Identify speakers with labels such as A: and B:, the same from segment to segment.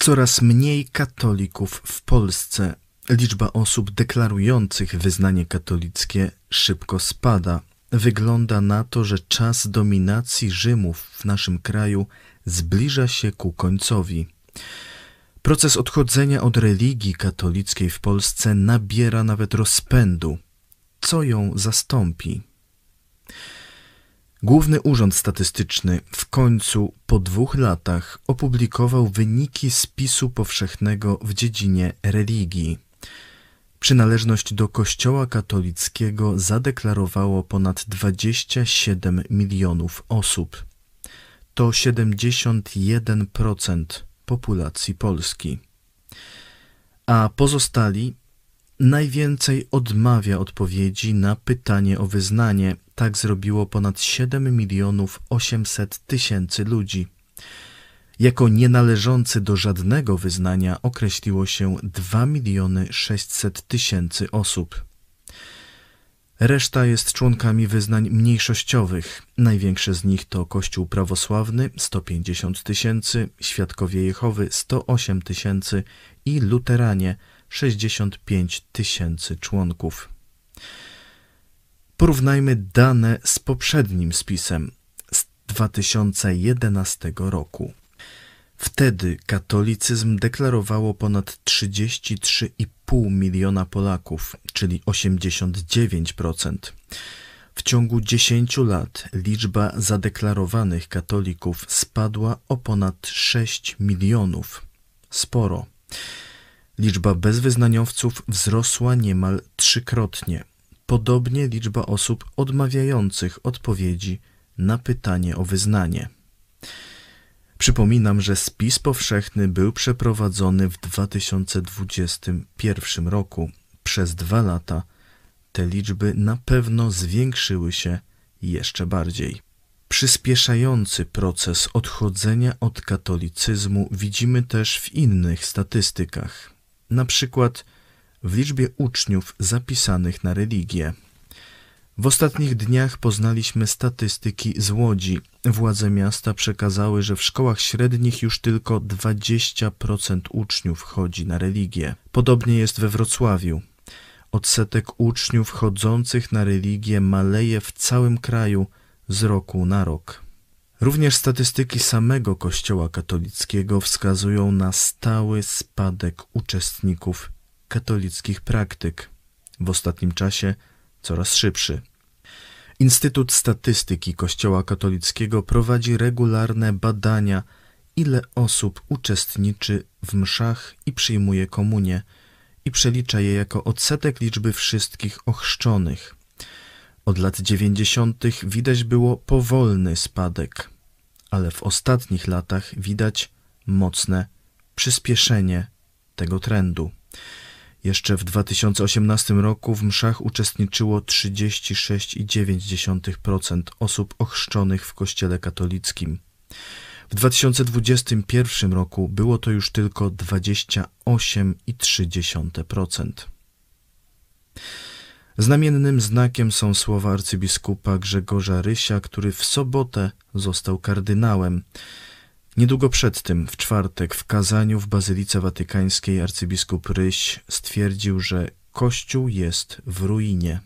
A: Coraz mniej katolików w Polsce. Liczba osób deklarujących wyznanie katolickie szybko spada. Wygląda na to, że czas dominacji Rzymów w naszym kraju zbliża się ku końcowi. Proces odchodzenia od religii katolickiej w Polsce nabiera nawet rozpędu. Co ją zastąpi? Główny Urząd Statystyczny w końcu po dwóch latach opublikował wyniki spisu powszechnego w dziedzinie religii. Przynależność do Kościoła katolickiego zadeklarowało ponad 27 milionów osób. To 71% populacji Polski. A pozostali najwięcej odmawia odpowiedzi na pytanie o wyznanie. Tak zrobiło ponad 7 milionów 800 tysięcy ludzi. Jako nienależący do żadnego wyznania określiło się 2 miliony 600 tysięcy osób. Reszta jest członkami wyznań mniejszościowych. Największe z nich to Kościół prawosławny 150 tysięcy, Świadkowie Jehowy 108 tysięcy i Luteranie 65 tysięcy członków. Porównajmy dane z poprzednim spisem z 2011 roku. Wtedy katolicyzm deklarowało ponad 33,5 miliona Polaków, czyli 89%. W ciągu 10 lat liczba zadeklarowanych katolików spadła o ponad 6 milionów. Sporo. Liczba bezwyznaniowców wzrosła niemal trzykrotnie. Podobnie liczba osób odmawiających odpowiedzi na pytanie o wyznanie. Przypominam, że spis powszechny był przeprowadzony w 2021 roku. Przez dwa lata te liczby na pewno zwiększyły się jeszcze bardziej. Przyspieszający proces odchodzenia od katolicyzmu widzimy też w innych statystykach, na przykład w liczbie uczniów zapisanych na religię. W ostatnich dniach poznaliśmy statystyki z Łodzi. Władze miasta przekazały, że w szkołach średnich już tylko 20% uczniów chodzi na religię. Podobnie jest we Wrocławiu. Odsetek uczniów chodzących na religię maleje w całym kraju z roku na rok. Również statystyki samego Kościoła katolickiego wskazują na stały spadek uczestników katolickich praktyk. W ostatnim czasie coraz szybszy. Instytut Statystyki Kościoła Katolickiego prowadzi regularne badania, ile osób uczestniczy w mszach i przyjmuje komunię i przelicza je jako odsetek liczby wszystkich ochrzczonych. Od lat dziewięćdziesiątych widać było powolny spadek, ale w ostatnich latach widać mocne przyspieszenie tego trendu. Jeszcze w 2018 roku w mszach uczestniczyło 36,9% osób ochrzczonych w Kościele katolickim. W 2021 roku było to już tylko 28,3%. Znamiennym znakiem są słowa arcybiskupa Grzegorza Rysia, który w sobotę został kardynałem. Niedługo przed tym, w czwartek, w kazaniu w Bazylice Watykańskiej arcybiskup Ryś stwierdził, że Kościół jest w ruinie.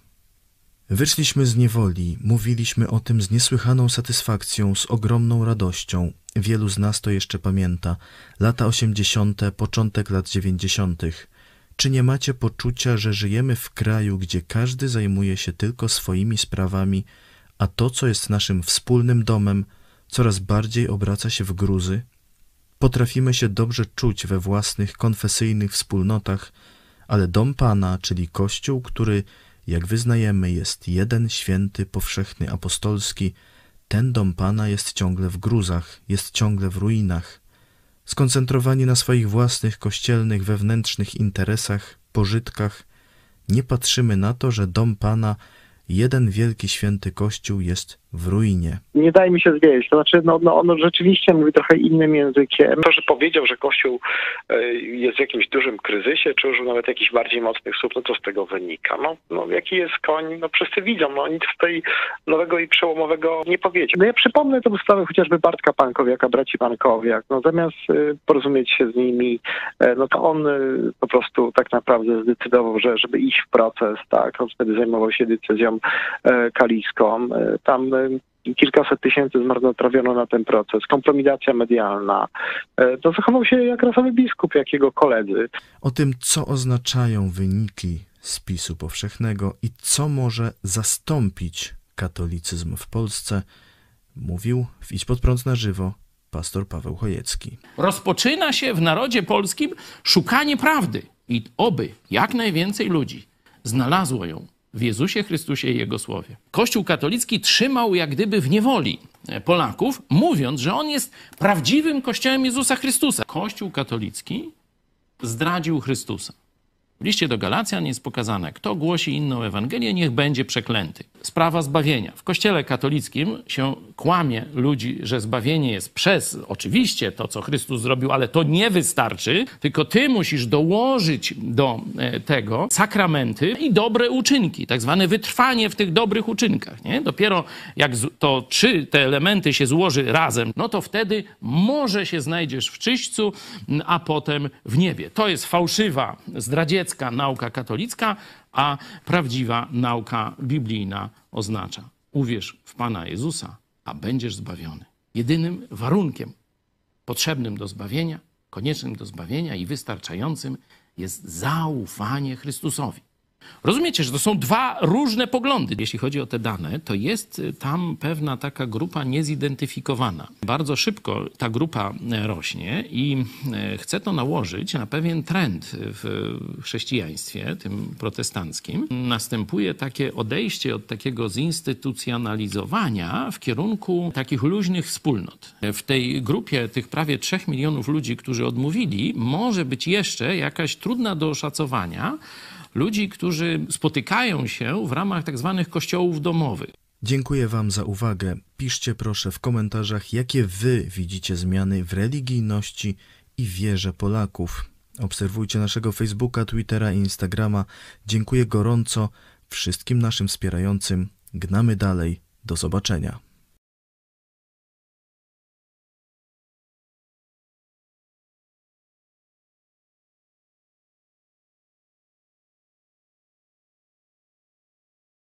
A: Wyszliśmy z niewoli, mówiliśmy o tym z niesłychaną satysfakcją, z ogromną radością. Wielu z nas to jeszcze pamięta. Lata osiemdziesiąte, początek lat dziewięćdziesiątych. Czy nie macie poczucia, że żyjemy w kraju, gdzie każdy zajmuje się tylko swoimi sprawami, a to, co jest naszym wspólnym domem, coraz bardziej obraca się w gruzy? Potrafimy się dobrze czuć we własnych konfesyjnych wspólnotach, ale dom Pana, czyli Kościół, który, jak wyznajemy, jest jeden święty, powszechny, apostolski, ten dom Pana jest ciągle w gruzach, jest ciągle w ruinach. Skoncentrowani na swoich własnych kościelnych, wewnętrznych interesach, pożytkach, nie patrzymy na to, że dom Pana, jeden wielki święty Kościół jest w ruinie.
B: Nie daje mi się zwieść. To znaczy, no, no, on rzeczywiście mówi trochę innym językiem.
C: To, że powiedział, że Kościół e, jest w jakimś dużym kryzysie, czy użył nawet jakichś bardziej mocnych słów, no co z tego wynika? No, no jaki jest koń? No wszyscy widzą, no nic tutaj nowego i przełomowego nie powiedział.
B: No ja przypomnę tę sprawę chociażby Bartka Pankowiaka, braci Pankowiak. No zamiast y, porozumieć się z nimi, e, no to on po prostu tak naprawdę zdecydował, że żeby iść w proces, tak, on wtedy zajmował się decyzją e, kaliską. E, Tam kilkaset tysięcy zmarnotrawiono na ten proces, kompromitacja medialna. E, To zachował się jak rasowy biskup, jak jego koledzy.
A: O tym, co oznaczają wyniki spisu powszechnego i co może zastąpić katolicyzm w Polsce, mówił w Idź pod prąd na żywo pastor Paweł Chojecki.
D: Rozpoczyna się w narodzie polskim szukanie prawdy i oby jak najwięcej ludzi znalazło ją w Jezusie Chrystusie i Jego Słowie. Kościół katolicki trzymał jak gdyby w niewoli Polaków, mówiąc, że on jest prawdziwym Kościołem Jezusa Chrystusa. Kościół katolicki zdradził Chrystusa. W liście do Galacjan jest pokazane, kto głosi inną Ewangelię, niech będzie przeklęty. Sprawa zbawienia. W Kościele katolickim się kłamie ludzi, że zbawienie jest przez oczywiście to, co Chrystus zrobił, ale to nie wystarczy, tylko ty musisz dołożyć do e, tego sakramenty i dobre uczynki, tak zwane wytrwanie w tych dobrych uczynkach. Nie? Dopiero jak to trzy te elementy się złoży razem, no to wtedy może się znajdziesz w czyśćcu, a potem w niebie. To jest fałszywa, zdradziecka nauka katolicka, a prawdziwa nauka biblijna oznacza uwierz w Pana Jezusa, a będziesz zbawiony. Jedynym warunkiem potrzebnym do zbawienia, koniecznym do zbawienia i wystarczającym jest zaufanie Chrystusowi. Rozumiecie, że to są dwa różne poglądy. Jeśli chodzi o te dane, to jest y, tam pewna taka grupa niezidentyfikowana. Bardzo szybko ta grupa e, rośnie i e, chcę to nałożyć na pewien trend w chrześcijaństwie, tym protestanckim. Następuje takie odejście od takiego zinstytucjonalizowania w kierunku takich luźnych wspólnot. W tej grupie tych prawie 3 milionów ludzi, którzy odmówili, może być jeszcze jakaś trudna do oszacowania ludzi, którzy spotykają się w ramach tak zwanych kościołów domowych.
A: Dziękuję Wam za uwagę. Piszcie proszę w komentarzach, jakie Wy widzicie zmiany w religijności i wierze Polaków. Obserwujcie naszego Facebooka, Twittera i Instagrama. Dziękuję gorąco wszystkim naszym wspierającym. Gnamy dalej. Do zobaczenia.